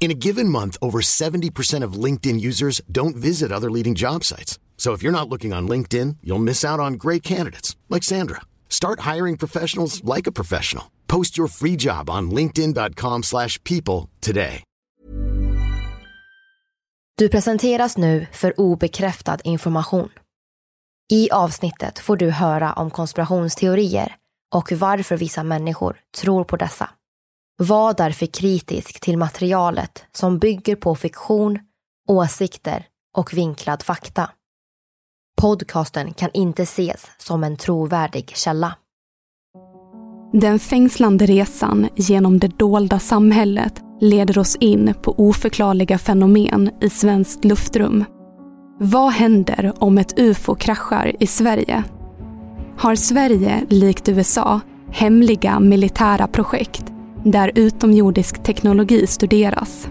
In a given month, over 70% of LinkedIn users don't visit other leading job sites. So if you're not looking on LinkedIn, you'll miss out on great candidates like Sandra. Start hiring professionals like a professional. Post your free job on linkedin.com/people today. Du presenteras nu för obekräftad information. I avsnittet får du höra om konspirationsteorier och varför vissa människor tror på dessa. Var därför kritisk till materialet som bygger på fiktion, åsikter och vinklad fakta. Podcasten kan inte ses som en trovärdig källa. Den fängslande resan genom det dolda samhället leder oss in på oförklarliga fenomen i svenskt luftrum. Vad händer om ett UFO kraschar i Sverige? Har Sverige, likt USA, hemliga militära projekt där utomjordisk teknologi studeras.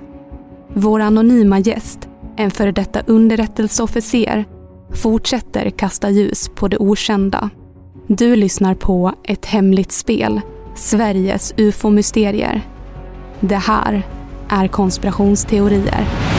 Vår anonyma gäst, en före detta underrättelseofficer, fortsätter kasta ljus på det okända. Du lyssnar på Ett hemligt spel, Sveriges ufo-mysterier. Det här är konspirationsteorier.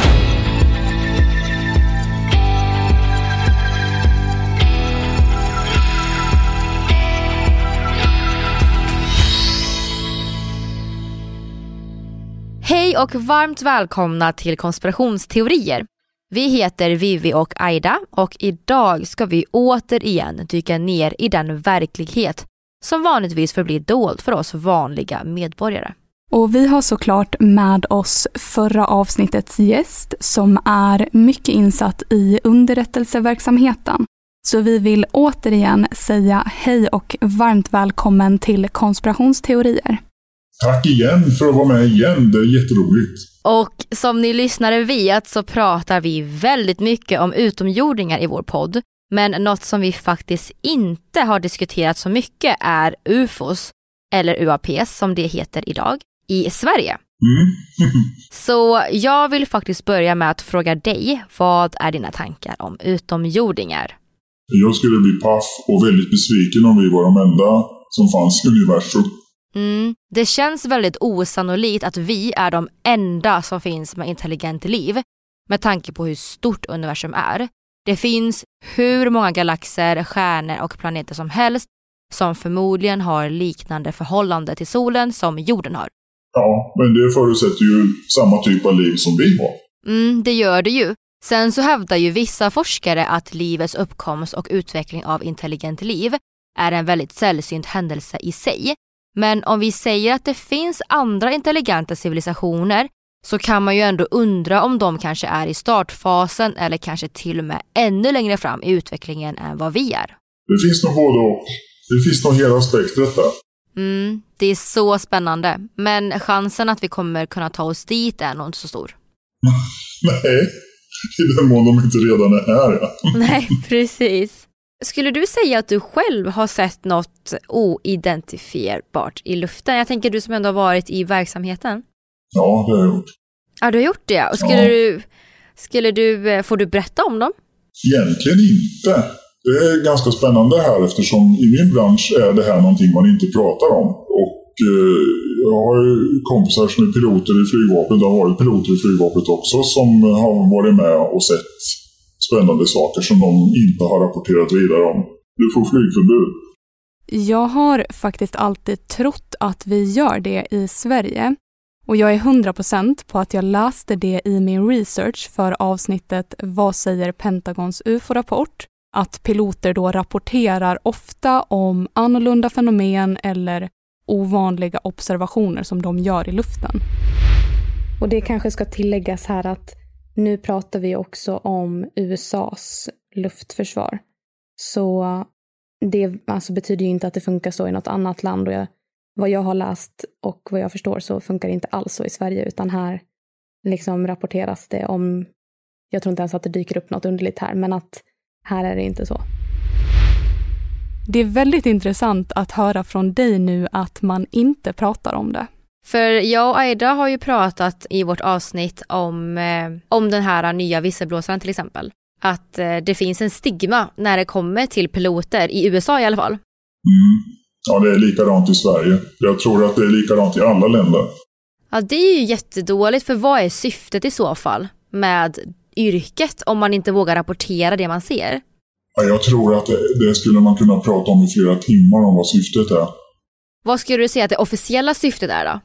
Hej och varmt välkomna till konspirationsteorier. Vi heter Vivi och Aida och idag ska vi återigen dyka ner i den verklighet som vanligtvis förblir dold för oss vanliga medborgare. Och vi har såklart med oss förra avsnittets gäst som är mycket insatt i underrättelseverksamheten. Så vi vill återigen säga hej och varmt välkommen till konspirationsteorier. Tack igen för att vara med igen, det är jätteroligt. Och som ni lyssnare vet så pratar vi väldigt mycket om utomjordingar i vår podd. Men något som vi faktiskt inte har diskuterat så mycket är UFOs, eller UAPs som det heter idag, i Sverige. Mm. så jag vill faktiskt börja med att fråga dig, vad är dina tankar om utomjordingar? Jag skulle bli paff och väldigt besviken om vi var de enda som fanns i universum. Mm, det känns väldigt osannolikt att vi är de enda som finns med intelligent liv med tanke på hur stort universum är. Det finns hur många galaxer, stjärnor och planeter som helst som förmodligen har liknande förhållande till solen som jorden har. Ja, men det förutsätter ju samma typ av liv som vi har. Mm, det gör det ju. Sen så hävdar ju vissa forskare att livets uppkomst och utveckling av intelligent liv är en väldigt sällsynt händelse i sig men om vi säger att det finns andra intelligenta civilisationer så kan man ju ändå undra om de kanske är i startfasen eller kanske till och med ännu längre fram i utvecklingen än vad vi är. Det finns nog både och. Det finns nog hela spektret där. Mm, det är så spännande. Men chansen att vi kommer kunna ta oss dit är nog inte så stor. Nej, i den mån de inte redan är här. Ja. Nej, precis. Skulle du säga att du själv har sett något oidentifierbart i luften? Jag tänker du som ändå har varit i verksamheten. Ja, det har jag gjort. Ja, du har gjort det. Och skulle, ja. du, skulle du, eh, får du berätta om dem? Egentligen inte. Det är ganska spännande här eftersom i min bransch är det här någonting man inte pratar om. Och eh, jag har ju kompisar som är piloter i flygvapnet. Det har varit piloter i flygvapnet också som har varit med och sett spännande saker som de inte har rapporterat vidare om. Du får flygförbud. Jag har faktiskt alltid trott att vi gör det i Sverige. Och jag är 100% på att jag läste det i min research för avsnittet Vad säger Pentagons UFO-rapport? Att piloter då rapporterar ofta om annorlunda fenomen eller ovanliga observationer som de gör i luften. Och det kanske ska tilläggas här att nu pratar vi också om USAs luftförsvar. Så det alltså betyder ju inte att det funkar så i något annat land. Och jag, vad jag har läst och vad jag förstår så funkar det inte alls så i Sverige, utan här liksom rapporteras det om, jag tror inte ens att det dyker upp något underligt här, men att här är det inte så. Det är väldigt intressant att höra från dig nu att man inte pratar om det. För jag och Aida har ju pratat i vårt avsnitt om, eh, om den här nya visselblåsaren till exempel. Att eh, det finns en stigma när det kommer till piloter, i USA i alla fall. Mm. Ja, det är likadant i Sverige. Jag tror att det är likadant i alla länder. Ja, det är ju jättedåligt, för vad är syftet i så fall med yrket om man inte vågar rapportera det man ser? Ja, jag tror att det, det skulle man kunna prata om i flera timmar om vad syftet är. Vad skulle du säga att det officiella syftet är då?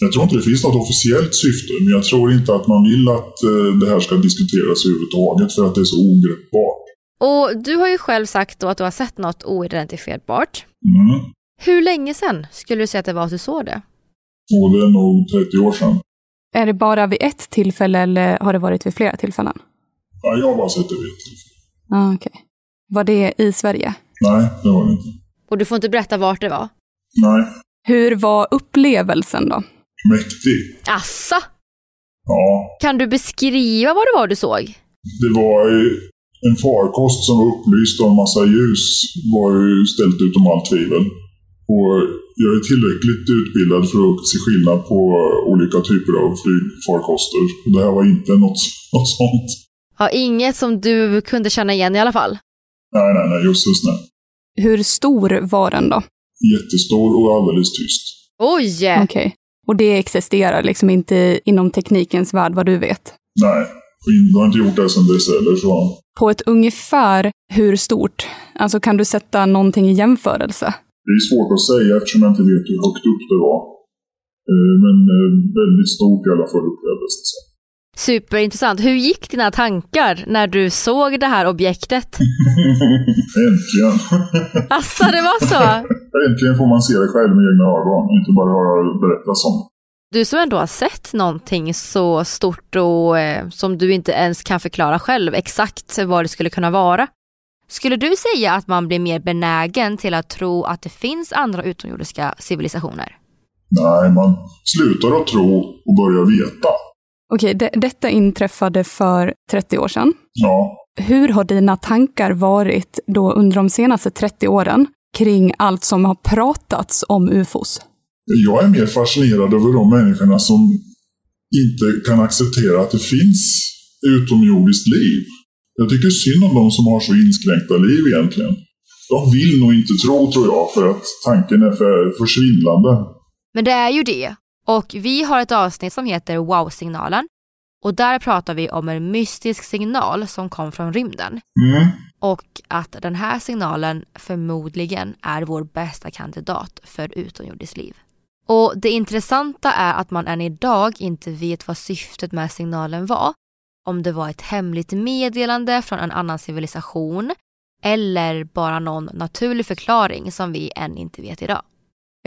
Jag tror inte det finns något officiellt syfte, men jag tror inte att man vill att eh, det här ska diskuteras överhuvudtaget för att det är så ogreppbart. Och du har ju själv sagt då att du har sett något oidentifierbart. Mm. Hur länge sedan skulle du säga att det var att du såg det? Och det är nog 30 år sedan. Är det bara vid ett tillfälle eller har det varit vid flera tillfällen? Ja, jag har bara sett det vid ett tillfälle. Ah, okay. Var det i Sverige? Nej, det var det inte. Och du får inte berätta vart det var? Nej. Hur var upplevelsen då? Mäktig. Assa? Ja. Kan du beskriva vad det var du såg? Det var en farkost som var upplyst av en massa ljus. var ju ställt utom allt tvivel. Och jag är tillräckligt utbildad för att se skillnad på olika typer av flygfarkoster. Det här var inte något, något sånt. Ja, inget som du kunde känna igen i alla fall? Nej, nej, nej, just nej. Hur stor var den då? Jättestor och alldeles tyst. Oj! Okej. Okay. Och det existerar liksom inte inom teknikens värld vad du vet? Nej, jag har inte gjort det sedan dess heller. Så. På ett ungefär hur stort? Alltså kan du sätta någonting i jämförelse? Det är svårt att säga eftersom jag inte vet hur högt upp det var. Eh, men eh, väldigt stort i alla fall upplevdes det som. Superintressant. Hur gick dina tankar när du såg det här objektet? Äntligen! Asså, det var så? Äntligen får man se det själv med egna ögon, inte bara höra det berättas om. Du som ändå har sett någonting så stort och eh, som du inte ens kan förklara själv exakt vad det skulle kunna vara. Skulle du säga att man blir mer benägen till att tro att det finns andra utomjordiska civilisationer? Nej, man slutar att tro och börjar veta. Okej, det, detta inträffade för 30 år sedan. Ja. Hur har dina tankar varit då under de senaste 30 åren kring allt som har pratats om ufos? Jag är mer fascinerad över de människorna som inte kan acceptera att det finns utomjordiskt liv. Jag tycker synd om de som har så inskränkta liv egentligen. De vill nog inte tro, tror jag, för att tanken är för försvindlande. Men det är ju det. Och vi har ett avsnitt som heter Wow-signalen. Och där pratar vi om en mystisk signal som kom från rymden. Mm. Och att den här signalen förmodligen är vår bästa kandidat för utomjordiskt liv. Och det intressanta är att man än idag inte vet vad syftet med signalen var. Om det var ett hemligt meddelande från en annan civilisation eller bara någon naturlig förklaring som vi än inte vet idag.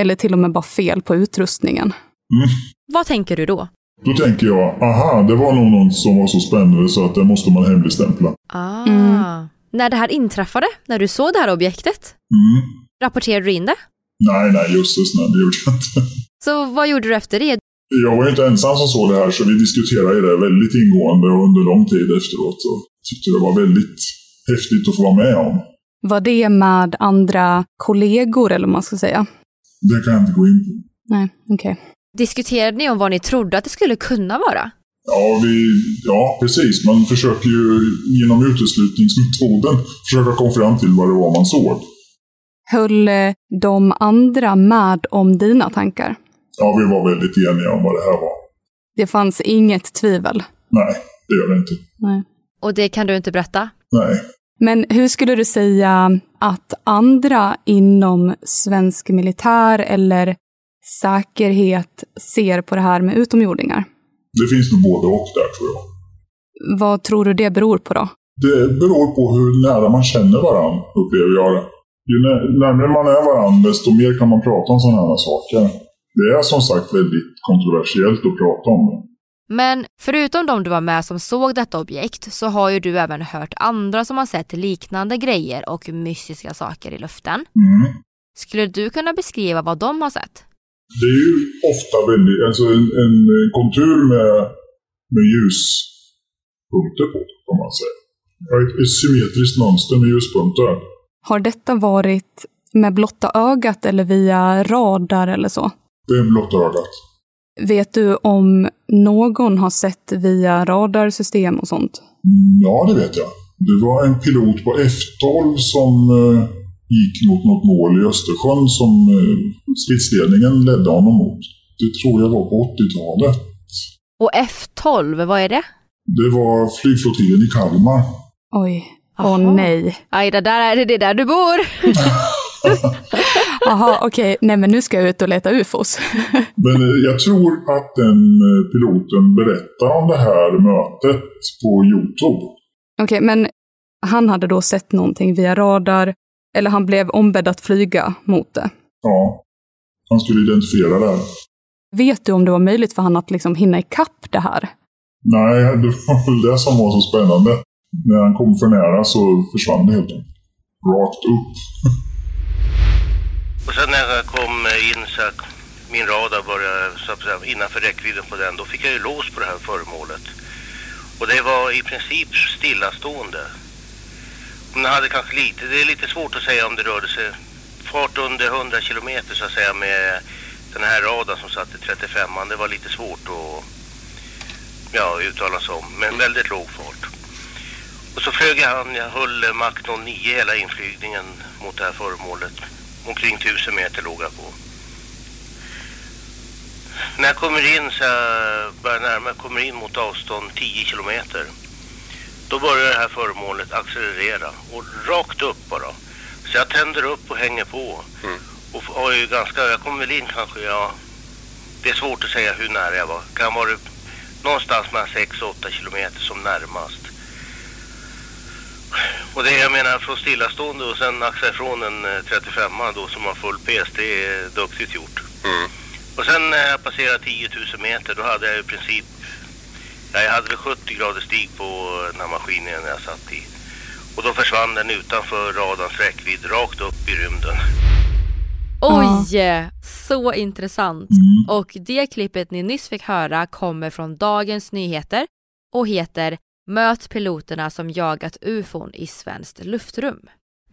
Eller till och med bara fel på utrustningen. Mm. Vad tänker du då? Då tänker jag, aha, det var nog någon som var så spännande så att det måste man hemligstämpla. Ah. Mm. När det här inträffade, när du såg det här objektet, mm. rapporterade du in det? Nej, nej, just det, nej, det gjorde jag inte. Så vad gjorde du efter det? Jag var ju inte ensam som såg det här, så vi diskuterade det väldigt ingående och under lång tid efteråt. Och tyckte det var väldigt häftigt att få vara med om. Var det med andra kollegor, eller vad man ska säga? Det kan jag inte gå in på. Nej, okej. Okay. Diskuterade ni om vad ni trodde att det skulle kunna vara? Ja, vi, ja, precis. Man försöker ju genom uteslutningsmetoden försöka komma fram till vad det var man såg. Höll eh, de andra med om dina tankar? Ja, vi var väldigt eniga om vad det här var. Det fanns inget tvivel? Nej, det gör det inte. Nej. Och det kan du inte berätta? Nej. Men hur skulle du säga att andra inom svensk militär eller säkerhet ser på det här med utomjordingar? Det finns nog både och där tror jag. Vad tror du det beror på då? Det beror på hur nära man känner varandra, upplever jag det. Ju närmare man är varandra, desto mer kan man prata om sådana här saker. Det är som sagt väldigt kontroversiellt att prata om det. Men förutom de du var med som såg detta objekt så har ju du även hört andra som har sett liknande grejer och mystiska saker i luften. Mm. Skulle du kunna beskriva vad de har sett? Det är ju ofta väldigt, alltså en, en kontur med, med ljuspunkter på, kan man säga. Ett symmetriskt mönster med ljuspunkter. Har detta varit med blotta ögat eller via radar eller så? Det är blotta ögat. Vet du om någon har sett via radarsystem och sånt? Ja, det vet jag. Det var en pilot på F12 som eh, gick mot något mål i Östersjön som eh, stridsledningen ledde honom mot. Det tror jag var på 80-talet. Och F12, vad är det? Det var flygflottiljen i Kalmar. Oj. Åh oh, nej. Aj, det där är det där du bor. Jaha, okej. Okay. Nej, men nu ska jag ut och leta ufos. men eh, jag tror att den eh, piloten berättar om det här mötet på Youtube. Okej, okay, men han hade då sett någonting via radar, eller han blev ombedd att flyga mot det? Ja, han skulle identifiera det. Vet du om det var möjligt för han att liksom hinna ikapp det här? Nej, det var väl det som var så spännande. När han kom för nära så försvann det helt enkelt. Rakt upp. Och sen när jag kom in så att min radar började så att säga, innanför räckvidden på den, då fick jag ju lås på det här föremålet. Och det var i princip stillastående. Men hade kanske lite, det är lite svårt att säga om det rörde sig fart under 100 kilometer så att säga med den här radarn som satt i 35 an Det var lite svårt att ja, uttala sig om, men väldigt låg fart. Och så flög han, jag höll Mach 09 hela inflygningen mot det här föremålet. Omkring 1000 meter låg jag på. När jag kommer in så jag börjar närma jag kommer in mot avstånd 10 kilometer. Då börjar det här föremålet accelerera och rakt upp bara. Så jag tänder upp och hänger på. Mm. Och har ju ganska, jag kommer väl in kanske, ja. Det är svårt att säga hur nära jag var. Kan vara någonstans mellan 6 och 8 kilometer som närmast. Och det jag menar från stillastående och sen axa ifrån en 35 eh, då som har full PS, det är duktigt gjort. Mm. Och sen när jag passerade 10 000 meter då hade jag i princip, jag hade väl 70 grader stig på den här maskinen jag satt i. Och då försvann den utanför radarns räckvidd, rakt upp i rymden. Oj, så intressant. Mm. Och det klippet ni nyss fick höra kommer från Dagens Nyheter och heter Möt piloterna som jagat ufon i svenskt luftrum.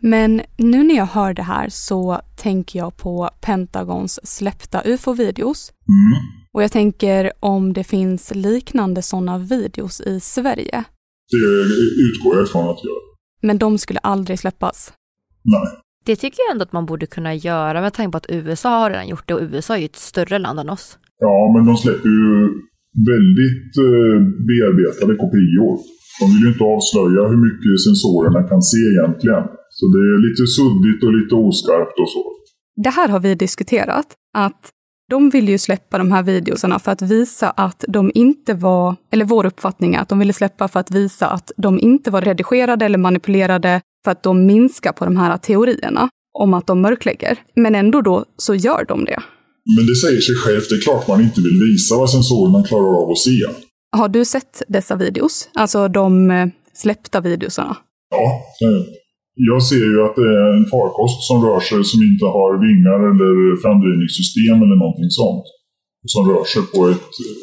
Men nu när jag hör det här så tänker jag på Pentagons släppta ufo-videos. Mm. Och jag tänker om det finns liknande sådana videos i Sverige. Det utgår jag ifrån att det gör. Men de skulle aldrig släppas? Nej. Det tycker jag ändå att man borde kunna göra med tanke på att USA har redan gjort det och USA är ju ett större land än oss. Ja, men de släpper ju väldigt eh, bearbetade kopior. De vill ju inte avslöja hur mycket sensorerna kan se egentligen. Så det är lite suddigt och lite oskarpt och så. Det här har vi diskuterat, att de vill ju släppa de här videorna för att visa att de inte var, eller vår uppfattning är att de ville släppa för att visa att de inte var redigerade eller manipulerade för att de minskar på de här teorierna om att de mörklägger. Men ändå då så gör de det. Men det säger sig självt, det är klart man inte vill visa vad sensorerna klarar av att se. Har du sett dessa videos? Alltså de eh, släppta videosarna? Ja, jag ser ju att det är en farkost som rör sig som inte har vingar eller framdrivningssystem eller någonting sånt. Som rör sig på ett eh,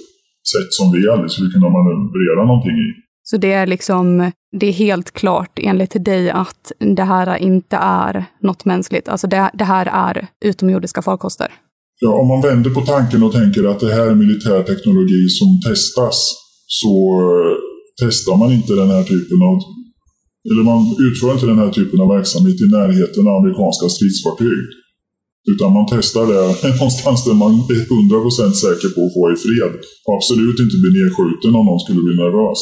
sätt som vi aldrig skulle kunna manövrera någonting i. Så det är liksom, det är helt klart enligt dig att det här inte är något mänskligt. Alltså det, det här är utomjordiska farkoster. Ja, om man vänder på tanken och tänker att det här är militär teknologi som testas så eh, testar man inte den här typen av eller man utför inte den här typen av verksamhet i närheten av amerikanska stridsfartyg. Utan man testar det någonstans där man är 100% säker på att få i fred. Och absolut inte bli nedskjuten om någon skulle bli nervös.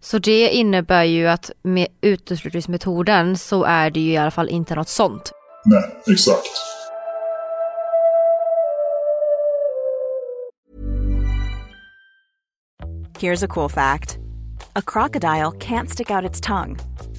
Så det innebär ju att med uteslutningsmetoden så är det ju i alla fall inte något sånt. Nej, exakt. Here's a cool fact a crocodile can't stick out its tongue.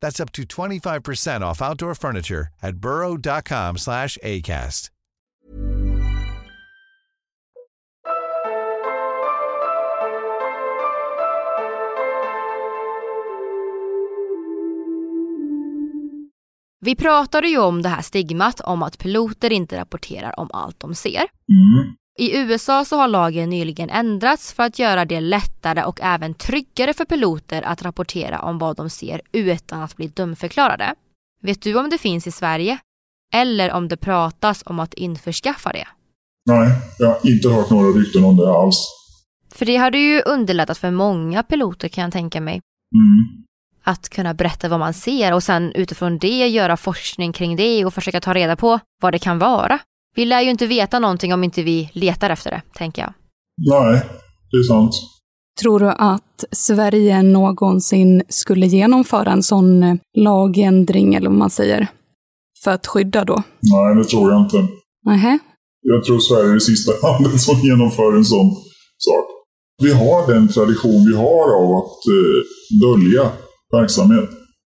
That's up to 25% off outdoor furniture at burrow.com slash ACAST. Vi pratade ju om det här stigmat om att piloter inte rapporterar om allt de ser. Mm. I USA så har lagen nyligen ändrats för att göra det lättare och även tryggare för piloter att rapportera om vad de ser utan att bli dumförklarade. Vet du om det finns i Sverige? Eller om det pratas om att införskaffa det? Nej, jag har inte hört några rykten om det alls. För det hade ju underlättat för många piloter kan jag tänka mig. Mm. Att kunna berätta vad man ser och sen utifrån det göra forskning kring det och försöka ta reda på vad det kan vara. Vi lär ju inte veta någonting om inte vi letar efter det, tänker jag. Nej, det är sant. Tror du att Sverige någonsin skulle genomföra en sån eh, lagändring, eller vad man säger, för att skydda då? Nej, det tror jag inte. Nähä? Jag tror Sverige är det sista landet som genomför en sån sak. Vi har den tradition vi har av att eh, dölja verksamhet.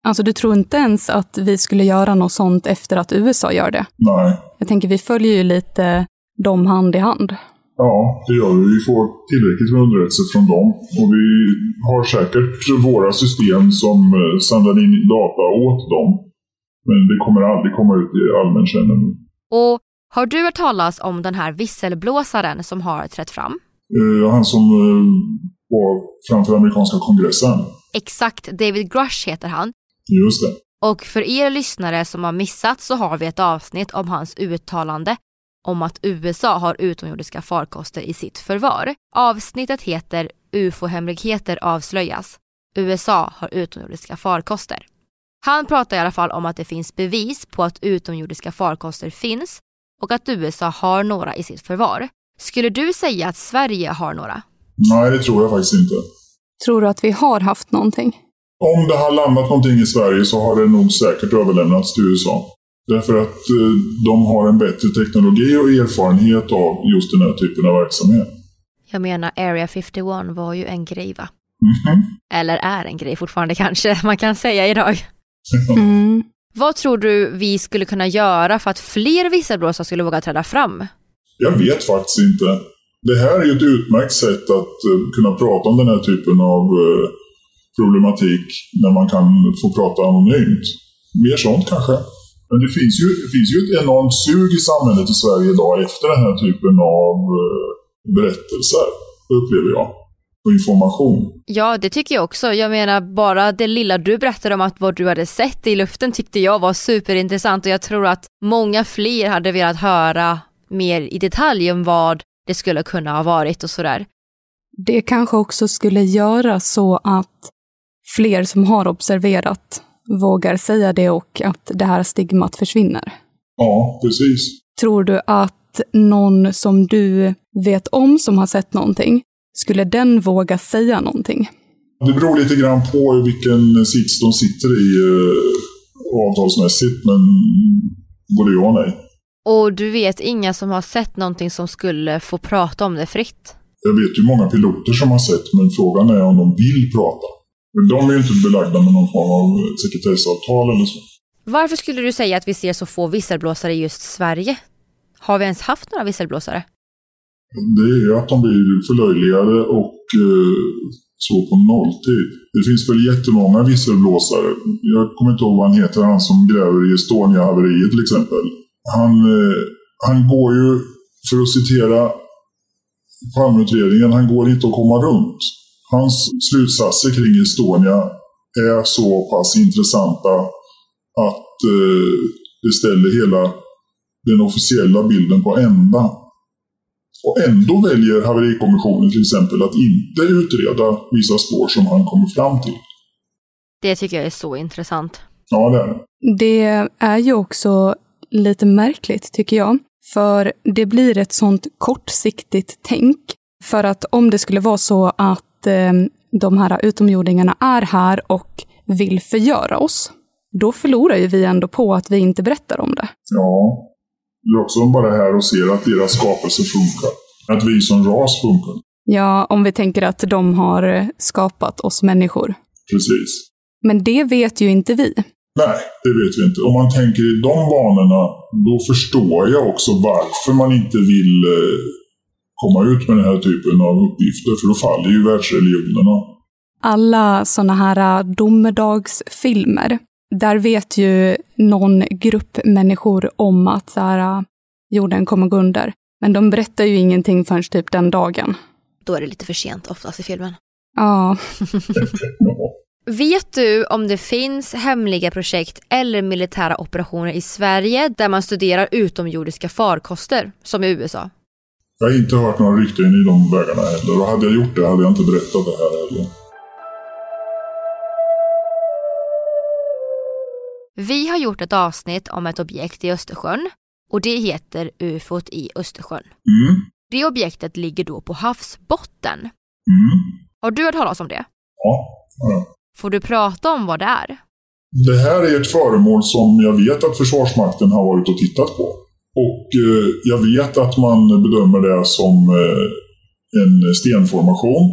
Alltså du tror inte ens att vi skulle göra något sånt efter att USA gör det? Nej. Jag tänker vi följer ju lite dem hand i hand. Ja, det gör vi. Vi får tillräckligt med underrättelser från dem. Och vi har säkert våra system som eh, samlar in data åt dem. Men det kommer aldrig komma ut i allmän kännedom. Och har du hört talas om den här visselblåsaren som har trätt fram? Eh, Han som eh, var framför amerikanska kongressen. Exakt, David Grush heter han. Just det. Och för er lyssnare som har missat så har vi ett avsnitt om hans uttalande om att USA har utomjordiska farkoster i sitt förvar. Avsnittet heter UFO-hemligheter avslöjas. USA har utomjordiska farkoster. Han pratar i alla fall om att det finns bevis på att utomjordiska farkoster finns och att USA har några i sitt förvar. Skulle du säga att Sverige har några? Nej, det tror jag faktiskt inte. Tror du att vi har haft någonting? Om det har landat någonting i Sverige så har det nog säkert överlämnats till USA. Därför att eh, de har en bättre teknologi och erfarenhet av just den här typen av verksamhet. Jag menar Area 51 var ju en grej va? Mhm. Eller är en grej fortfarande kanske man kan säga idag. Mm. Vad tror du vi skulle kunna göra för att fler visselblåsare skulle våga träda fram? Jag vet faktiskt inte. Det här är ju ett utmärkt sätt att eh, kunna prata om den här typen av eh, problematik när man kan få prata anonymt. Mer sånt kanske. Men det finns ju, det finns ju ett enormt sug i samhället i Sverige idag efter den här typen av eh, berättelser, upplever jag. Och information. Ja, det tycker jag också. Jag menar bara det lilla du berättade om att vad du hade sett i luften tyckte jag var superintressant och jag tror att många fler hade velat höra mer i detalj om vad det skulle kunna ha varit och sådär. Det kanske också skulle göra så att fler som har observerat vågar säga det och att det här stigmat försvinner. Ja, precis. Tror du att någon som du vet om som har sett någonting, skulle den våga säga någonting? Det beror lite grann på vilken sits de sitter i eh, avtalsmässigt, men både ja och nej. Och du vet inga som har sett någonting som skulle få prata om det fritt? Jag vet ju många piloter som har sett, men frågan är om de vill prata. Men de är ju inte belagda med någon form av sekretessavtal eller så. Varför skulle du säga att vi ser så få visselblåsare i just Sverige? Har vi ens haft några visselblåsare? Det är att de blir förlöjligade och eh, så på nolltid. Det finns väl jättemånga visselblåsare. Jag kommer inte ihåg vad han heter, han som gräver i Estonia-haveriet till exempel. Han, eh, han går ju, för att citera Palmeutredningen, han går inte att komma runt. Hans slutsatser kring Estonia är så pass intressanta att eh, det ställer hela den officiella bilden på ända. Och ändå väljer haverikommissionen till exempel att inte utreda vissa spår som han kommer fram till. Det tycker jag är så intressant. Ja, det är det. Det är ju också lite märkligt, tycker jag. För det blir ett sånt kortsiktigt tänk. För att om det skulle vara så att eh, de här utomjordingarna är här och vill förgöra oss, då förlorar ju vi ändå på att vi inte berättar om det. Ja, det är också bara här och ser att deras skapelse funkar. Att vi som ras funkar. Ja, om vi tänker att de har skapat oss människor. Precis. Men det vet ju inte vi. Nej, det vet vi inte. Om man tänker i de banorna, då förstår jag också varför man inte vill eh, komma ut med den här typen av uppgifter, för då faller ju världsreligionerna. Alla sådana här äh, domedagsfilmer, där vet ju någon grupp människor om att så här, äh, jorden kommer gå under. Men de berättar ju ingenting förrän typ den dagen. Då är det lite för sent oftast i filmen. Ja. Vet du om det finns hemliga projekt eller militära operationer i Sverige där man studerar utomjordiska farkoster, som i USA? Jag har inte hört några rykten i de vägarna heller. Och hade jag gjort det hade jag inte berättat det här heller. Vi har gjort ett avsnitt om ett objekt i Östersjön och det heter UFOt i Östersjön. Mm. Det objektet ligger då på havsbotten. Mm. Har du hört talas om det? Ja, ja. Får du prata om vad det är? Det här är ett föremål som jag vet att Försvarsmakten har varit och tittat på. Och eh, jag vet att man bedömer det som eh, en stenformation.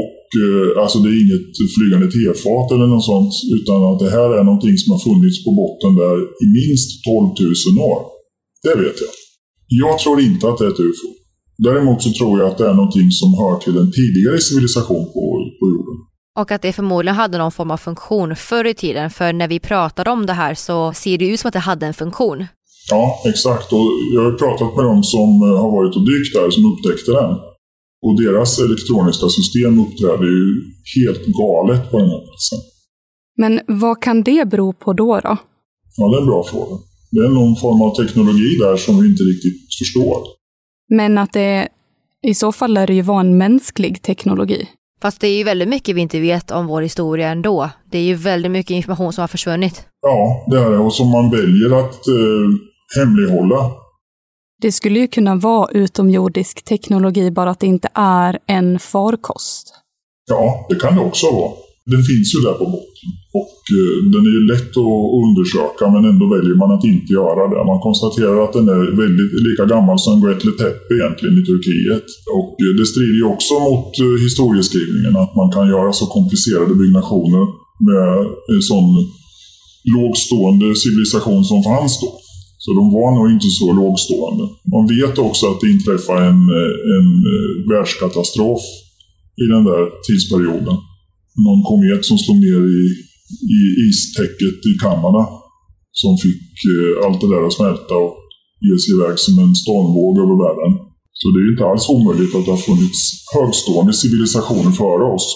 Och eh, alltså det är inget flygande tefat eller något sånt. Utan att det här är någonting som har funnits på botten där i minst 12 000 år. Det vet jag. Jag tror inte att det är ett UFO. Däremot så tror jag att det är någonting som hör till en tidigare civilisation på, på jorden. Och att det förmodligen hade någon form av funktion förr i tiden, för när vi pratade om det här så ser det ut som att det hade en funktion. Ja, exakt. Och jag har pratat med dem som eh, har varit och dykt där, som upptäckte den. Och deras elektroniska system uppträder ju helt galet på den här platsen. Men vad kan det bero på då? då? Ja, det är en bra fråga. Det är någon form av teknologi där som vi inte riktigt förstår. Men att det i så fall lär det ju vara en mänsklig teknologi. Fast det är ju väldigt mycket vi inte vet om vår historia ändå. Det är ju väldigt mycket information som har försvunnit. Ja, det är det. Och som man väljer att eh, hemlighålla. Det skulle ju kunna vara utomjordisk teknologi, bara att det inte är en farkost. Ja, det kan det också vara. Den finns ju där på botten. Och eh, den är ju lätt att undersöka men ändå väljer man att inte göra det. Man konstaterar att den är väldigt lika gammal som Göbekli Tepe egentligen i Turkiet. Och eh, det strider ju också mot eh, historieskrivningen att man kan göra så komplicerade byggnationer med en sån lågstående civilisation som fanns då. Så de var nog inte så lågstående. Man vet också att det inträffade en, eh, en eh, världskatastrof i den där tidsperioden. någon komet som slog ner i, i istäcket i Kanada. Som fick eh, allt det där att smälta och ge sig iväg som en stormvåg över världen. Så det är inte alls omöjligt att det har funnits högstående civilisationer före oss.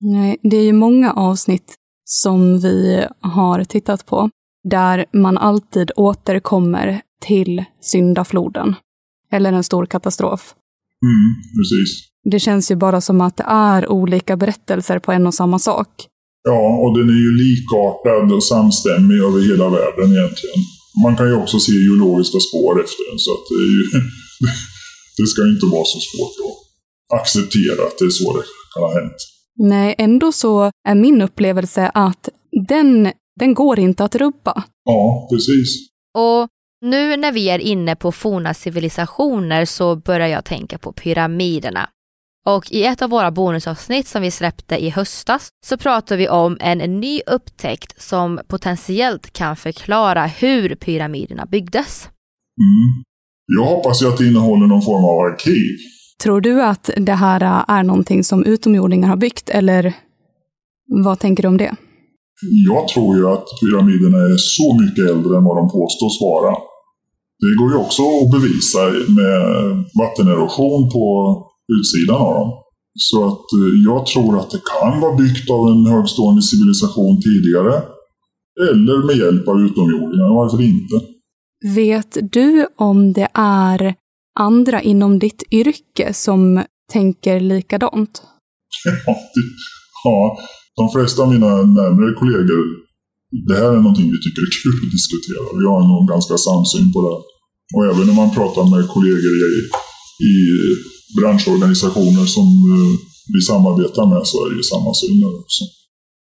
Nej, det är ju många avsnitt som vi har tittat på där man alltid återkommer till syndafloden. Eller en stor katastrof. Mm, precis. Det känns ju bara som att det är olika berättelser på en och samma sak. Ja, och den är ju likartad och samstämmig över hela världen egentligen. Man kan ju också se geologiska spår efter den, så att det, är ju, det ska inte vara så svårt att acceptera att det är så det kan ha hänt. Nej, ändå så är min upplevelse att den, den går inte att rubba. Ja, precis. Och nu när vi är inne på forna civilisationer så börjar jag tänka på pyramiderna. Och i ett av våra bonusavsnitt som vi släppte i höstas så pratar vi om en ny upptäckt som potentiellt kan förklara hur pyramiderna byggdes. Mm. Jag hoppas ju att det innehåller någon form av arkiv. Tror du att det här är någonting som utomjordingar har byggt eller vad tänker du om det? Jag tror ju att pyramiderna är så mycket äldre än vad de påstås vara. Det går ju också att bevisa med vattenerosion på utsidan av dem. Så att eh, jag tror att det kan vara byggt av en högstående civilisation tidigare. Eller med hjälp av utomjordingar, varför inte? Vet du om det är andra inom ditt yrke som tänker likadant? Ja, det, ja, de flesta av mina närmare kollegor, det här är någonting vi tycker är kul att diskutera. Vi har nog ganska samsyn på det. Och även när man pratar med kollegor i, i branschorganisationer som eh, vi samarbetar med så är det ju samma syn där också.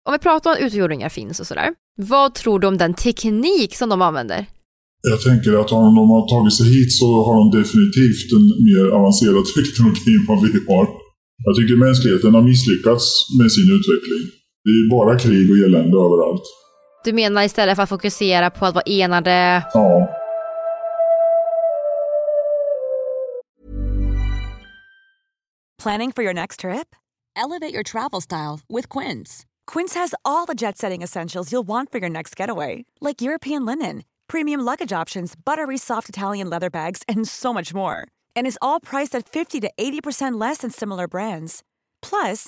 Om vi pratar om att utomjordingar finns och sådär, vad tror du om den teknik som de använder? Jag tänker att om de har tagit sig hit så har de definitivt en mer avancerad teknologi än vad vi har. Jag tycker mänskligheten har misslyckats med sin utveckling. Det är bara krig och elände överallt. Du menar istället för att fokusera på att vara enade? Ja. Planning for your next trip? Elevate your travel style with Quince. Quince has all the jet setting essentials you'll want for your next getaway, like European linen, premium luggage options, buttery soft Italian leather bags, and so much more. And is all priced at 50 to 80% less than similar brands. Plus,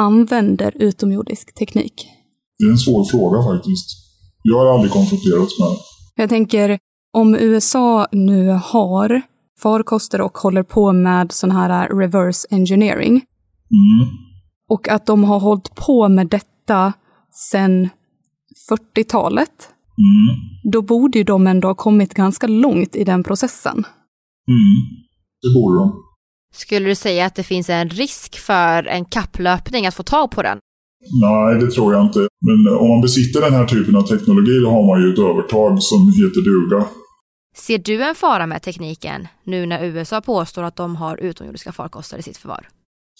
använder utomjordisk teknik? Det är en svår fråga faktiskt. Jag har aldrig konfronterats med det. Jag tänker, om USA nu har farkoster och håller på med sån här reverse engineering, Mm. och att de har hållit på med detta sedan 40-talet, Mm. då borde ju de ändå ha kommit ganska långt i den processen. Mm. Det borde de. Skulle du säga att det finns en risk för en kapplöpning att få tag på den? Nej, det tror jag inte. Men om man besitter den här typen av teknologi då har man ju ett övertag som heter duga. Ser du en fara med tekniken nu när USA påstår att de har utomjordiska farkoster i sitt förvar?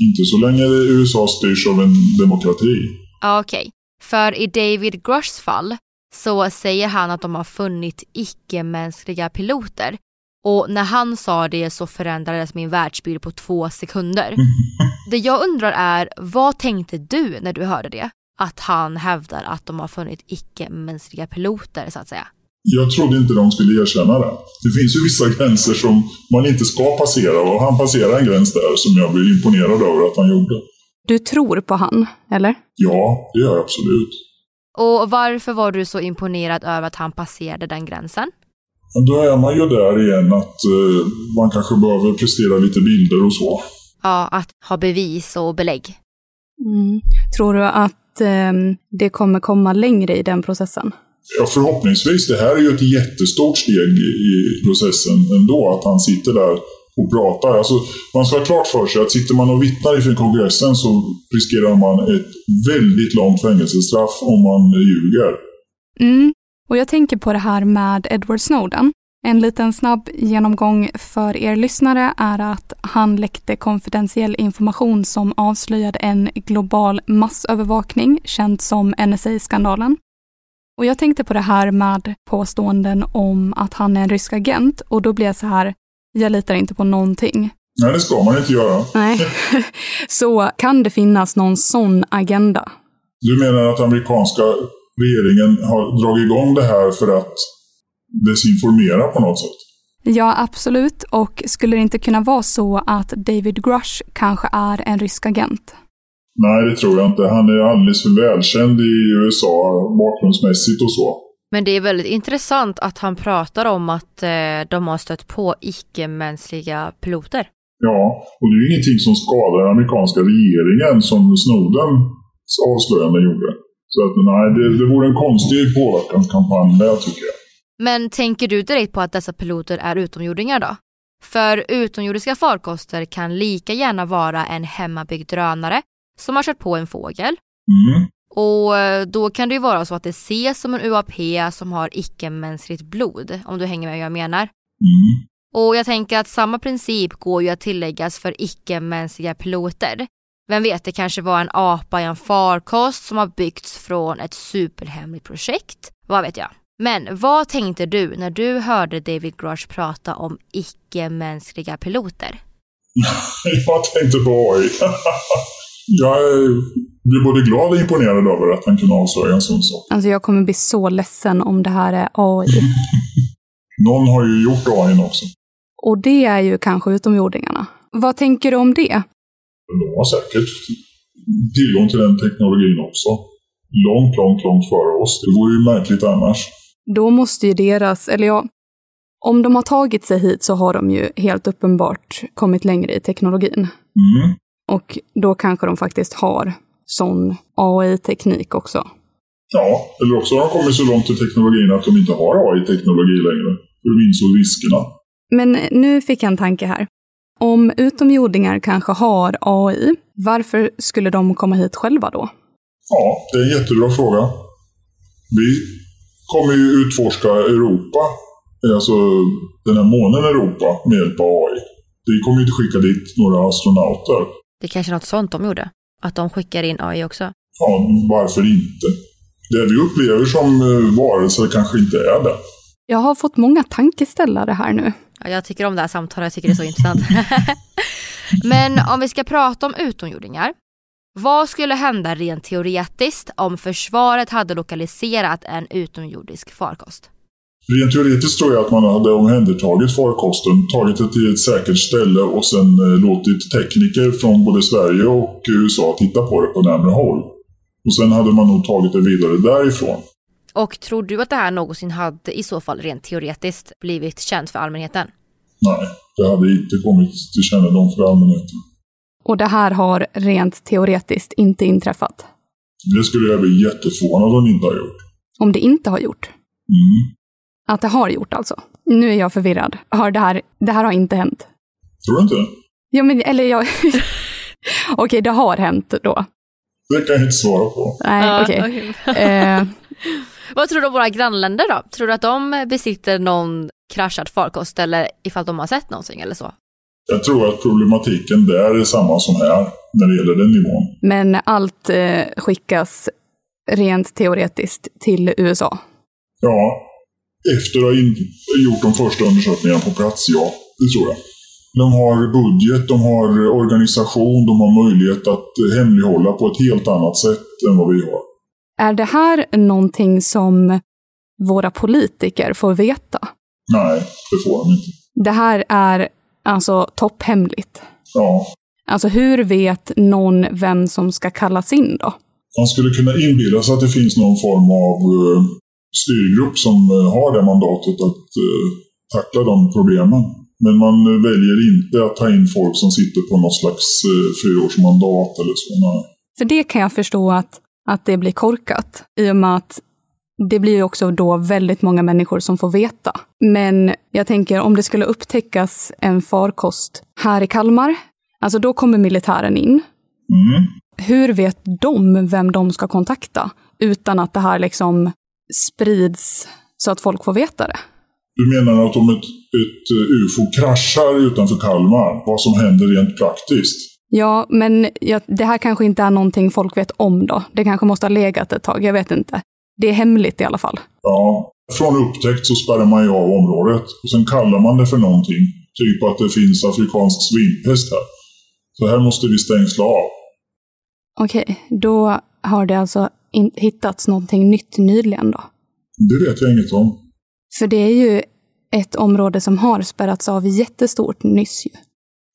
Inte så länge USA styrs av en demokrati. Ja, okej. För i David Grushs fall så säger han att de har funnit icke-mänskliga piloter. Och när han sa det så förändrades min världsbild på två sekunder. Det jag undrar är, vad tänkte du när du hörde det? Att han hävdar att de har funnit icke-mänskliga piloter, så att säga. Jag trodde inte de skulle erkänna det. Det finns ju vissa gränser som man inte ska passera och han passerade en gräns där som jag blev imponerad över att han gjorde. Du tror på han, eller? Ja, det gör jag absolut. Och varför var du så imponerad över att han passerade den gränsen? Men då är man ju där igen att eh, man kanske behöver prestera lite bilder och så. Ja, att ha bevis och belägg. Mm. Tror du att eh, det kommer komma längre i den processen? Ja, förhoppningsvis. Det här är ju ett jättestort steg i, processen ändå. Att han sitter där och pratar. Alltså, man ska ha klart för sig att sitter man och vittnar inför kongressen så riskerar man ett väldigt långt fängelsestraff om man ljuger. Mm. Och jag tänker på det här med Edward Snowden. En liten snabb genomgång för er lyssnare är att han läckte konfidentiell information som avslöjade en global massövervakning, känd som NSA-skandalen. Och jag tänkte på det här med påståenden om att han är en rysk agent och då blir jag så här, jag litar inte på någonting. Nej, det ska man inte göra. Nej. så kan det finnas någon sån agenda? Du menar att amerikanska regeringen har dragit igång det här för att desinformera på något sätt? Ja, absolut. Och skulle det inte kunna vara så att David Grush kanske är en rysk agent? Nej, det tror jag inte. Han är alldeles för välkänd i USA bakgrundsmässigt och så. Men det är väldigt intressant att han pratar om att eh, de har stött på icke-mänskliga piloter. Ja, och det är ju ingenting som skadar den amerikanska regeringen som Snowdens avslöjande gjorde. Så att nej, det, det vore en konstig påverkanskampanj där tycker jag. Men tänker du direkt på att dessa piloter är utomjordingar då? För utomjordiska farkoster kan lika gärna vara en hemmabyggd drönare som har kört på en fågel. Mm. Och eh, då kan det ju vara så att det ses som en UAP som har icke-mänskligt blod, om du hänger med vad jag menar. Mm. Och jag tänker att samma princip går ju att tilläggas för icke-mänskliga piloter. Vem vet, det kanske var en apa i en farkost som har byggts från ett superhemligt projekt. Vad vet jag? Men vad tänkte du när du hörde David Grush prata om icke-mänskliga piloter? jag tänkte på AI. jag blir både glad och imponerad över att han kunde avslöja en sån sak. Alltså jag kommer bli så ledsen om det här är AI. Någon har ju gjort AI också. Och det är ju kanske utomjordingarna. Vad tänker du om det? De har säkert tillgång till den teknologin också. Långt, långt, långt före oss. Det vore ju märkligt annars. Då måste ju deras, eller ja, om de har tagit sig hit så har de ju helt uppenbart kommit längre i teknologin. Mm. Och då kanske de faktiskt har sån AI-teknik också. Ja, eller också har de kommit så långt i teknologin att de inte har AI-teknologi längre. För de insåg riskerna. Men nu fick jag en tanke här. Om utomjordingar kanske har AI, varför skulle de komma hit själva då? Ja, det är en jättebra fråga. Vi kommer ju utforska Europa, alltså den här månen Europa, med hjälp av AI. Vi kommer ju inte skicka dit några astronauter. Det är kanske är något sånt de gjorde? Att de skickar in AI också? Ja, varför inte? Det vi upplever som eh, varelser kanske inte är det. Jag har fått många tankeställare här nu. Ja, jag tycker om det här samtalet, jag tycker det är så intressant. Men om vi ska prata om utomjordingar. Vad skulle hända rent teoretiskt om försvaret hade lokaliserat en utomjordisk farkost? Rent teoretiskt tror jag att man hade omhändertagit farkosten, tagit det till ett säkert ställe och sen eh, låtit tekniker från både Sverige och USA titta på det på närmare håll. Och sen hade man nog tagit det vidare därifrån. Och tror du att det här någonsin hade i så fall rent teoretiskt blivit känt för allmänheten? Nej, det hade inte kommit till kännedom för allmänheten. Och det här har rent teoretiskt inte inträffat? Det skulle jag bli jätteförvånad om det inte har gjort. Om det inte har gjort? Mm. Att det har gjort alltså? Nu är jag förvirrad. Har det, här, det här har inte hänt? Tror du inte? Ja, men eller jag... Okej, okay, det har hänt då. Det kan jag inte svara på. Nej, okej. Okay. Okay. Vad tror du om våra grannländer då? Tror du att de besitter någon kraschad farkost eller ifall de har sett någonting eller så? Jag tror att problematiken där är samma som här när det gäller den nivån. Men allt eh, skickas rent teoretiskt till USA? Ja, efter att ha gjort de första undersökningarna på plats, ja. Det tror jag. De har budget, de har organisation, de har möjlighet att hemlighålla på ett helt annat sätt än vad vi har. Är det här någonting som våra politiker får veta? Nej, det får de inte. Det här är alltså topphemligt? Ja. Alltså hur vet någon vem som ska kallas in då? Man skulle kunna inbilla sig att det finns någon form av uh, styrgrupp som uh, har det mandatet att uh, tackla de problemen. Men man väljer inte att ta in folk som sitter på något slags fyraårsmandat eller så. Nej. För det kan jag förstå att, att det blir korkat i och med att det blir ju också då väldigt många människor som får veta. Men jag tänker om det skulle upptäckas en farkost här i Kalmar, alltså då kommer militären in. Mm. Hur vet de vem de ska kontakta utan att det här liksom sprids så att folk får veta det? Du menar att om ett, ett eh, UFO kraschar utanför Kalmar, vad som händer rent praktiskt? Ja, men ja, det här kanske inte är någonting folk vet om då. Det kanske måste ha legat ett tag, jag vet inte. Det är hemligt i alla fall. Ja, från upptäckt så spärrar man ju av området. Och sen kallar man det för någonting. Typ att det finns afrikansk svinpest här. Så här måste vi stängsla av. Okej, då har det alltså hittats någonting nytt nyligen då? Det vet jag inget om. För det är ju ett område som har spärrats av jättestort nyss ju.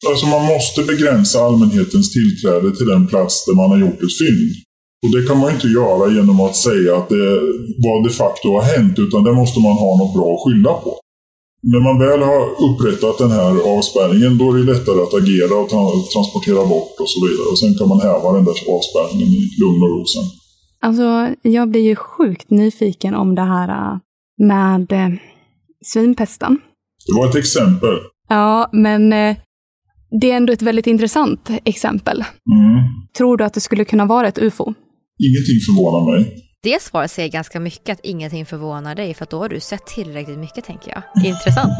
Alltså man måste begränsa allmänhetens tillträde till den plats där man har gjort ett fynd. Och det kan man inte göra genom att säga att det vad de facto har hänt, utan det måste man ha något bra att skylla på. När man väl har upprättat den här avspärrningen, då är det lättare att agera och tra- transportera bort och så vidare. Och sen kan man häva den där avspärrningen i lugn och ro sen. Alltså, jag blir ju sjukt nyfiken om det här äh, med eh, svinpesten. Det var ett exempel. Ja, men eh, det är ändå ett väldigt intressant exempel. Mm. Tror du att det skulle kunna vara ett UFO? Ingenting förvånar mig. Det svaret säger ganska mycket att ingenting förvånar dig för att då har du sett tillräckligt mycket tänker jag. Intressant.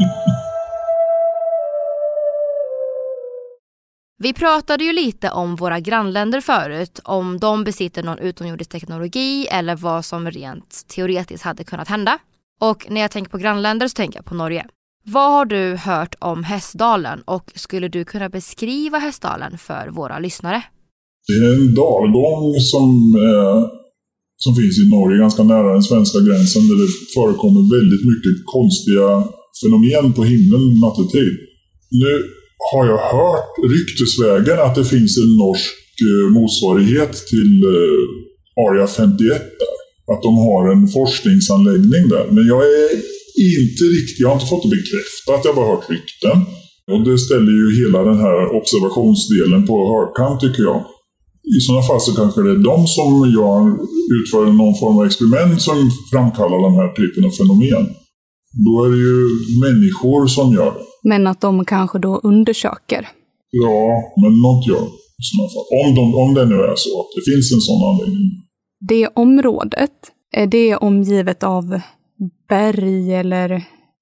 Vi pratade ju lite om våra grannländer förut, om de besitter någon utomjordisk teknologi eller vad som rent teoretiskt hade kunnat hända. Och när jag tänker på grannländer så tänker jag på Norge. Vad har du hört om Hästdalen och skulle du kunna beskriva Hästdalen för våra lyssnare? Det är en dalgång som, eh, som finns i Norge, ganska nära den svenska gränsen, där det förekommer väldigt mycket konstiga fenomen på himlen nattetid. Nu har jag hört ryktesvägen att det finns en norsk eh, motsvarighet till eh, Area 51 där. Att de har en forskningsanläggning där. Men jag är inte riktigt, jag har inte fått det bekräftat, jag har bara hört rykten. Och det ställer ju hela den här observationsdelen på högkant tycker jag. I sådana fall så kanske det är de som gör, utför någon form av experiment som framkallar den här typen av fenomen. Då är det ju människor som gör det. Men att de kanske då undersöker. Ja, men något gör i sådana fall. Om, de, om det nu är så att det finns en sån anläggning. Det området, är det omgivet av berg eller?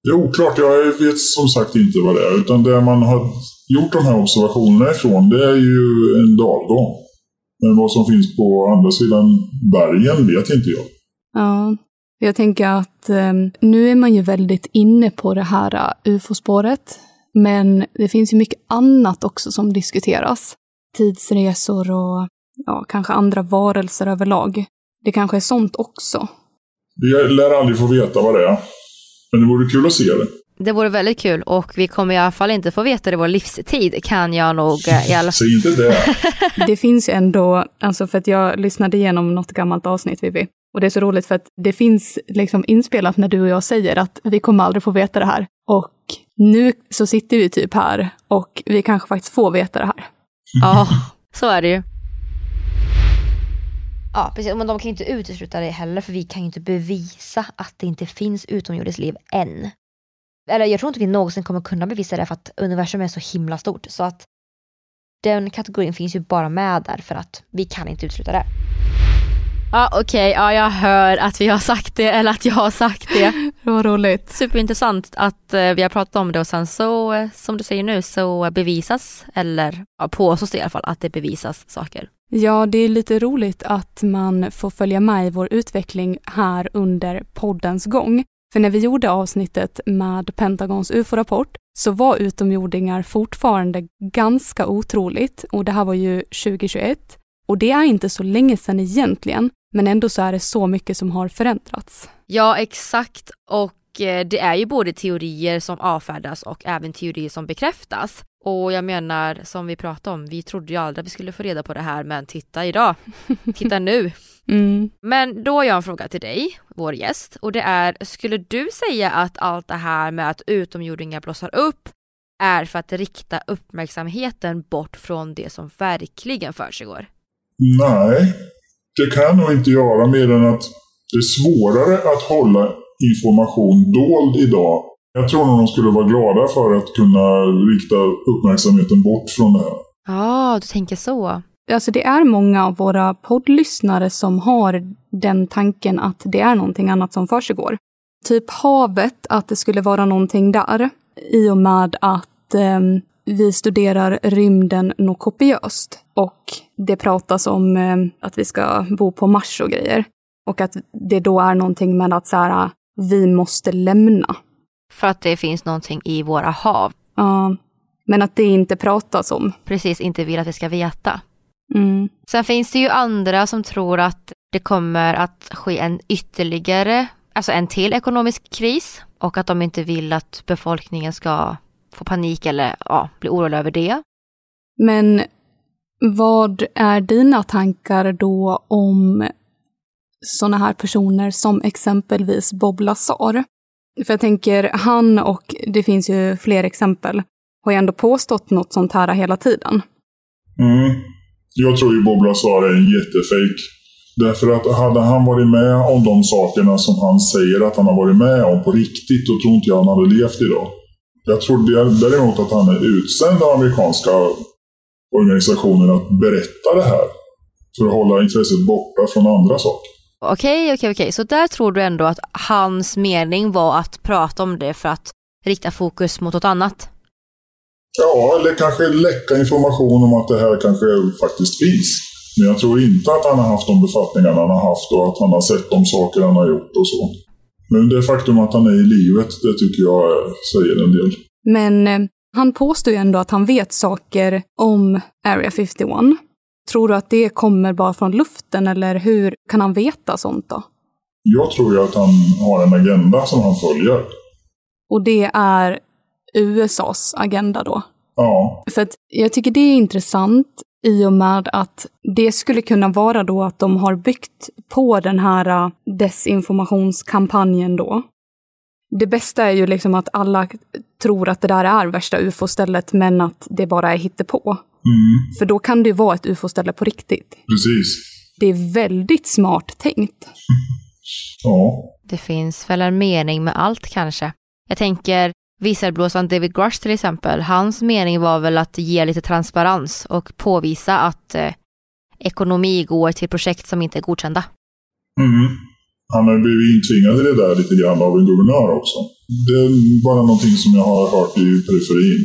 Det är oklart, jag vet som sagt inte vad det är. Utan det man har gjort de här observationerna ifrån, det är ju en dalgång. Men vad som finns på andra sidan bergen vet inte jag. Ja, jag tänker att eh, nu är man ju väldigt inne på det här uh, ufo-spåret. Men det finns ju mycket annat också som diskuteras. Tidsresor och ja, kanske andra varelser överlag. Det kanske är sånt också. Vi lär aldrig få veta vad det är. Men det vore kul att se det. Det vore väldigt kul och vi kommer i alla fall inte få veta det i vår livstid kan jag nog eh, i alla. Säg inte det. Det finns ju ändå, alltså för att jag lyssnade igenom något gammalt avsnitt Vivi. Och det är så roligt för att det finns liksom inspelat när du och jag säger att vi kommer aldrig få veta det här. Och nu så sitter vi typ här och vi kanske faktiskt får veta det här. Ja, så är det ju. Ja, precis. Men de kan ju inte utesluta det heller för vi kan ju inte bevisa att det inte finns utomjordiskt liv än. Eller jag tror inte vi någonsin kommer kunna bevisa det för att universum är så himla stort. Så att den kategorin finns ju bara med där för att vi kan inte utesluta det. Ja okej, ja jag hör att vi har sagt det eller att jag har sagt det. Det var roligt. Superintressant att eh, vi har pratat om det och sen så, eh, som du säger nu, så bevisas, eller ja, påstås det i alla fall, att det bevisas saker. Ja, det är lite roligt att man får följa med i vår utveckling här under poddens gång. För när vi gjorde avsnittet med Pentagons ufo-rapport så var utomjordingar fortfarande ganska otroligt och det här var ju 2021. Och det är inte så länge sedan egentligen, men ändå så är det så mycket som har förändrats. Ja exakt och eh, det är ju både teorier som avfärdas och även teorier som bekräftas. Och jag menar som vi pratade om, vi trodde ju aldrig att vi skulle få reda på det här men titta idag, titta nu. Mm. Men då har jag en fråga till dig, vår gäst, och det är, skulle du säga att allt det här med att utomjordingar blossar upp är för att rikta uppmärksamheten bort från det som verkligen försiggår? Nej, det kan jag nog inte göra mer än att Det är svårare att hålla information dold idag. Jag tror nog de skulle vara glada för att kunna rikta uppmärksamheten bort från det här. Ja, du tänker så. Alltså det är många av våra poddlyssnare som har den tanken att det är någonting annat som försiggår. Typ havet, att det skulle vara någonting där. I och med att eh, vi studerar rymden något kopiöst. Och det pratas om eh, att vi ska bo på Mars och grejer. Och att det då är någonting med att så här, vi måste lämna. För att det finns någonting i våra hav. Ja, men att det inte pratas om. Precis, inte vill att vi ska veta. Mm. Sen finns det ju andra som tror att det kommer att ske en ytterligare, alltså en till ekonomisk kris och att de inte vill att befolkningen ska få panik eller ja, bli orolig över det. Men vad är dina tankar då om sådana här personer som exempelvis Bob Lazar? För jag tänker, han och det finns ju fler exempel, har ju ändå påstått något sånt här hela tiden. Mm. Jag tror ju Bob Lazar är en jättefejk. Därför att hade han varit med om de sakerna som han säger att han har varit med om på riktigt, då tror inte jag han hade levt idag. Jag tror däremot att han är utsänd av amerikanska organisationer att berätta det här. För att hålla intresset borta från andra saker. Okej, okej, okej. Så där tror du ändå att hans mening var att prata om det för att rikta fokus mot något annat? Ja, eller kanske läcka information om att det här kanske faktiskt finns. Men jag tror inte att han har haft de befattningarna han har haft och att han har sett de saker han har gjort och så. Men det faktum att han är i livet, det tycker jag säger en del. Men eh, han påstår ju ändå att han vet saker om Area 51. Tror du att det kommer bara från luften eller hur kan han veta sånt då? Jag tror ju att han har en agenda som han följer. Och det är USAs agenda då? Ja. För att jag tycker det är intressant i och med att det skulle kunna vara då att de har byggt på den här äh, desinformationskampanjen då. Det bästa är ju liksom att alla tror att det där är värsta ufo-stället men att det bara är hittepå. Mm. För då kan det ju vara ett ufo-ställe på riktigt. Precis. Det är väldigt smart tänkt. Ja. Det finns väl en mening med allt kanske. Jag tänker visselblåsaren David Grush till exempel, hans mening var väl att ge lite transparens och påvisa att eh, ekonomi går till projekt som inte är godkända. Mm. Han har blivit intvingad i det där lite grann av en guvernör också. Det är bara någonting som jag har hört i periferin.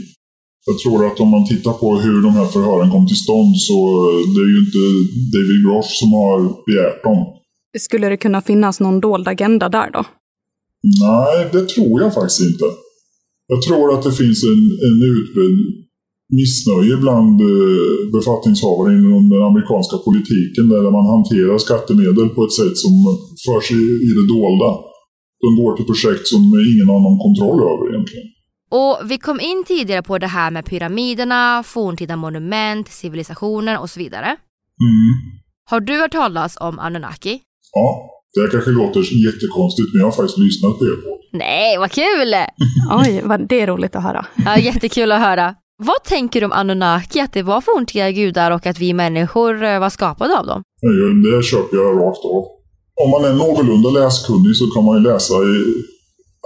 Jag tror att om man tittar på hur de här förhören kom till stånd så det är ju inte David Grosh som har begärt dem. Skulle det kunna finnas någon dold agenda där då? Nej, det tror jag faktiskt inte. Jag tror att det finns en, en utbredd missnöje bland eh, befattningshavare inom den amerikanska politiken där man hanterar skattemedel på ett sätt som förs i, i det dolda. De går till projekt som ingen har någon kontroll över egentligen. Och vi kom in tidigare på det här med pyramiderna, forntida monument, civilisationer och så vidare. Mm. Har du hört talas om Anunnaki? Ja, det kanske låter jättekonstigt men jag har faktiskt lyssnat på er på. Nej, vad kul! Oj, vad det är roligt att höra. Ja, jättekul att höra. Vad tänker du om Anunnaki, att det var forntida gudar och att vi människor eh, var skapade av dem? Det köper jag rakt av. Om man är någorlunda läskunnig så kan man ju läsa i,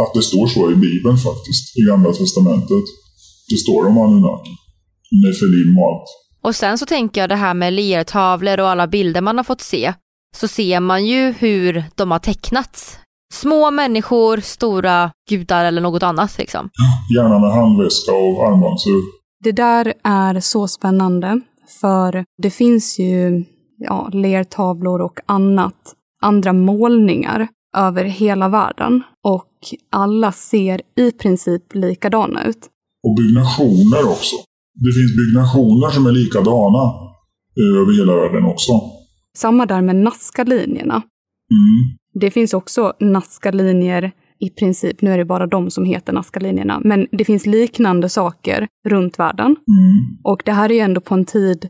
att det står så i Bibeln faktiskt, i Gamla Testamentet. Det står om Anunnaki, Nefelim och allt. Och sen så tänker jag det här med lertavlor och alla bilder man har fått se, så ser man ju hur de har tecknats. Små människor, stora gudar eller något annat liksom. Gärna med handväska och armbandsur. Det där är så spännande, för det finns ju ja, lertavlor och annat, andra målningar över hela världen. Och alla ser i princip likadana ut. Och byggnationer också. Det finns byggnationer som är likadana eh, över hela världen också. Samma där med Nazca-linjerna. Mm. Det finns också Nazca-linjer i princip, nu är det bara de som heter Nazca-linjerna, men det finns liknande saker runt världen. Mm. Och det här är ju ändå på en tid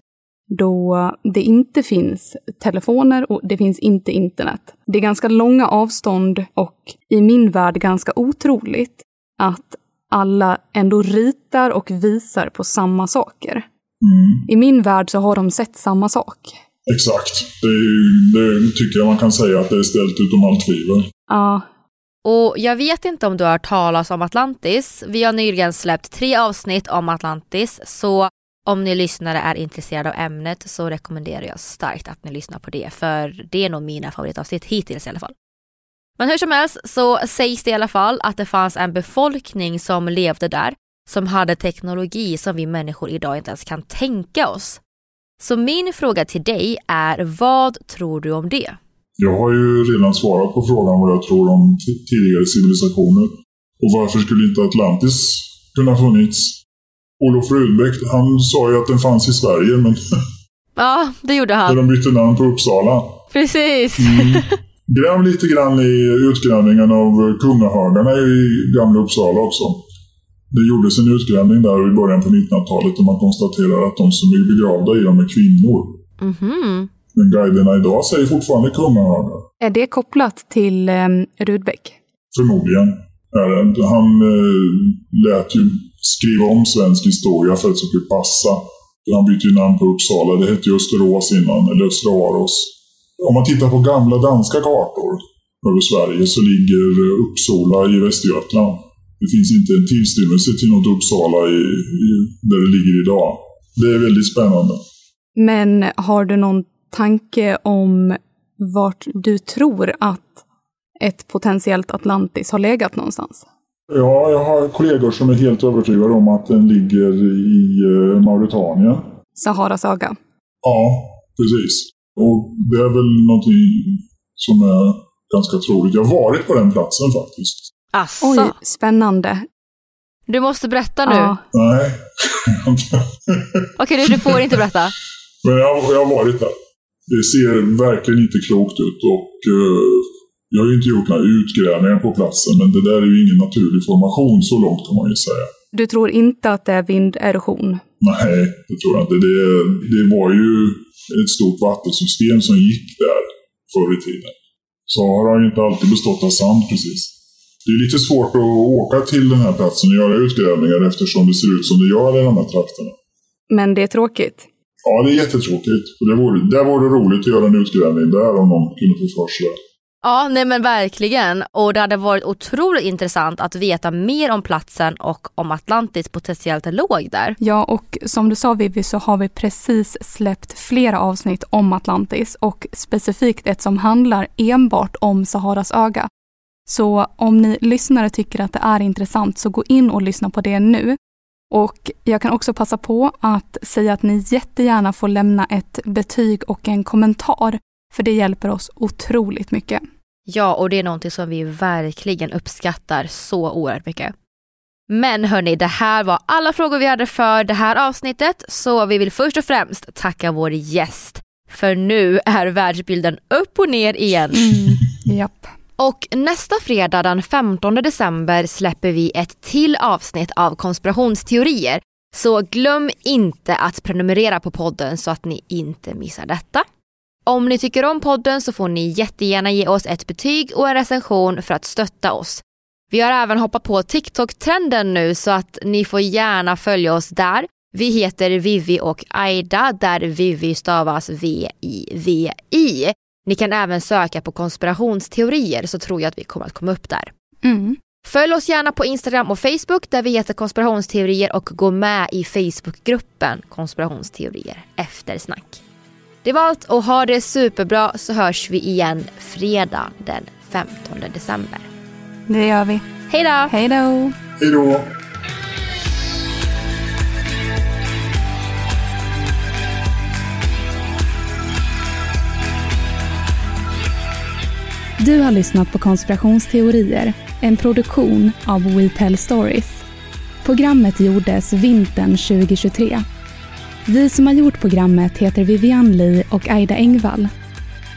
då det inte finns telefoner och det finns inte internet. Det är ganska långa avstånd och i min värld ganska otroligt att alla ändå ritar och visar på samma saker. Mm. I min värld så har de sett samma sak. Exakt. Det, det tycker jag man kan säga att det är ställt utom allt tvivel. Ja. Och jag vet inte om du har hört talas om Atlantis. Vi har nyligen släppt tre avsnitt om Atlantis, så om ni lyssnare är intresserade av ämnet så rekommenderar jag starkt att ni lyssnar på det, för det är nog mina favoritavsnitt hittills i alla fall. Men hur som helst så sägs det i alla fall att det fanns en befolkning som levde där som hade teknologi som vi människor idag inte ens kan tänka oss. Så min fråga till dig är, vad tror du om det? Jag har ju redan svarat på frågan vad jag tror om tidigare civilisationer. Och varför skulle inte Atlantis kunna funnits? Olof Rudbeck, han sa ju att den fanns i Sverige, men... Ja, det gjorde han. När de bytte namn på Uppsala. Precis. Mm. Gräv lite grann i utgrävningen av kungahagarna i gamla Uppsala också. Det gjordes en utgrävning där i början på 1900-talet och man konstaterar att de som är begravda i dem är kvinnor. Mm -hmm. Men guiderna idag säger fortfarande kungahagar. Är det kopplat till eh, Rudbeck? Förmodligen. Han eh, lät ju skriva om svensk historia för att det skulle passa. Han bytte ju namn på Uppsala. Det hette ju Österås innan, eller Östra Om man tittar på gamla danska kartor över Sverige så ligger Uppsala i Västergötland. Det finns inte en tillstymmelse till något Uppsala i, i, där det ligger idag. Det är väldigt spännande. Men har du någon tanke om vart du tror att ett potentiellt Atlantis har legat någonstans? Ja, jag har kollegor som är helt övertygade om att den ligger i eh, Mauritanien. Saharas öga? Ja, precis. Och det är väl någonting som är ganska troligt. Jag har varit på den platsen faktiskt. Asså. Oj, spännande. Du måste berätta nu. Ja. Nej. Okej, du, du får inte berätta. Men jag, jag har varit där. Det ser verkligen inte klokt ut och uh, jag har ju inte gjort några utgrävningar på platsen men det där är ju ingen naturlig formation så långt kan man ju säga. Du tror inte att det är vinderosion? Nej, det tror jag inte. Det, det var ju ett stort vattensystem som gick där förr i tiden. Sahara har ju inte alltid bestått av sand precis. Det är lite svårt att åka till den här platsen och göra utgrävningar eftersom det ser ut som det gör i de här trakterna. Men det är tråkigt? Ja, det är jättetråkigt. det vore, det vore roligt att göra en utgrävning där om någon kunde få för sig Ja, nej men verkligen. Och det hade varit otroligt intressant att veta mer om platsen och om Atlantis potentiellt låg där. Ja, och som du sa Vivi så har vi precis släppt flera avsnitt om Atlantis och specifikt ett som handlar enbart om Saharas öga. Så om ni lyssnare tycker att det är intressant så gå in och lyssna på det nu. Och jag kan också passa på att säga att ni jättegärna får lämna ett betyg och en kommentar, för det hjälper oss otroligt mycket. Ja, och det är någonting som vi verkligen uppskattar så oerhört mycket. Men hörni, det här var alla frågor vi hade för det här avsnittet, så vi vill först och främst tacka vår gäst. För nu är världsbilden upp och ner igen. Mm, japp. Och nästa fredag den 15 december släpper vi ett till avsnitt av konspirationsteorier. Så glöm inte att prenumerera på podden så att ni inte missar detta. Om ni tycker om podden så får ni jättegärna ge oss ett betyg och en recension för att stötta oss. Vi har även hoppat på TikTok-trenden nu så att ni får gärna följa oss där. Vi heter Vivi och Aida där Vivi stavas V-I-V-I. Ni kan även söka på konspirationsteorier så tror jag att vi kommer att komma upp där. Mm. Följ oss gärna på Instagram och Facebook där vi heter konspirationsteorier och gå med i Facebookgruppen konspirationsteorier eftersnack. Det var allt och ha det superbra så hörs vi igen fredag den 15 december. Det gör vi. Hej då! Hej då! Hej då! Du har lyssnat på Konspirationsteorier, en produktion av We Tell Stories. Programmet gjordes vintern 2023. Vi som har gjort programmet heter Vivian Lee och Aida Engvall.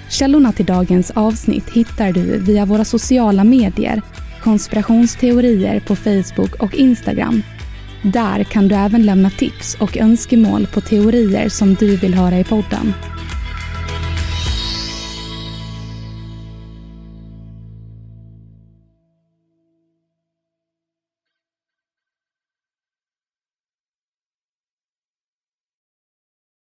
Källorna till dagens avsnitt hittar du via våra sociala medier, konspirationsteorier på Facebook och Instagram. Där kan du även lämna tips och önskemål på teorier som du vill höra i podden.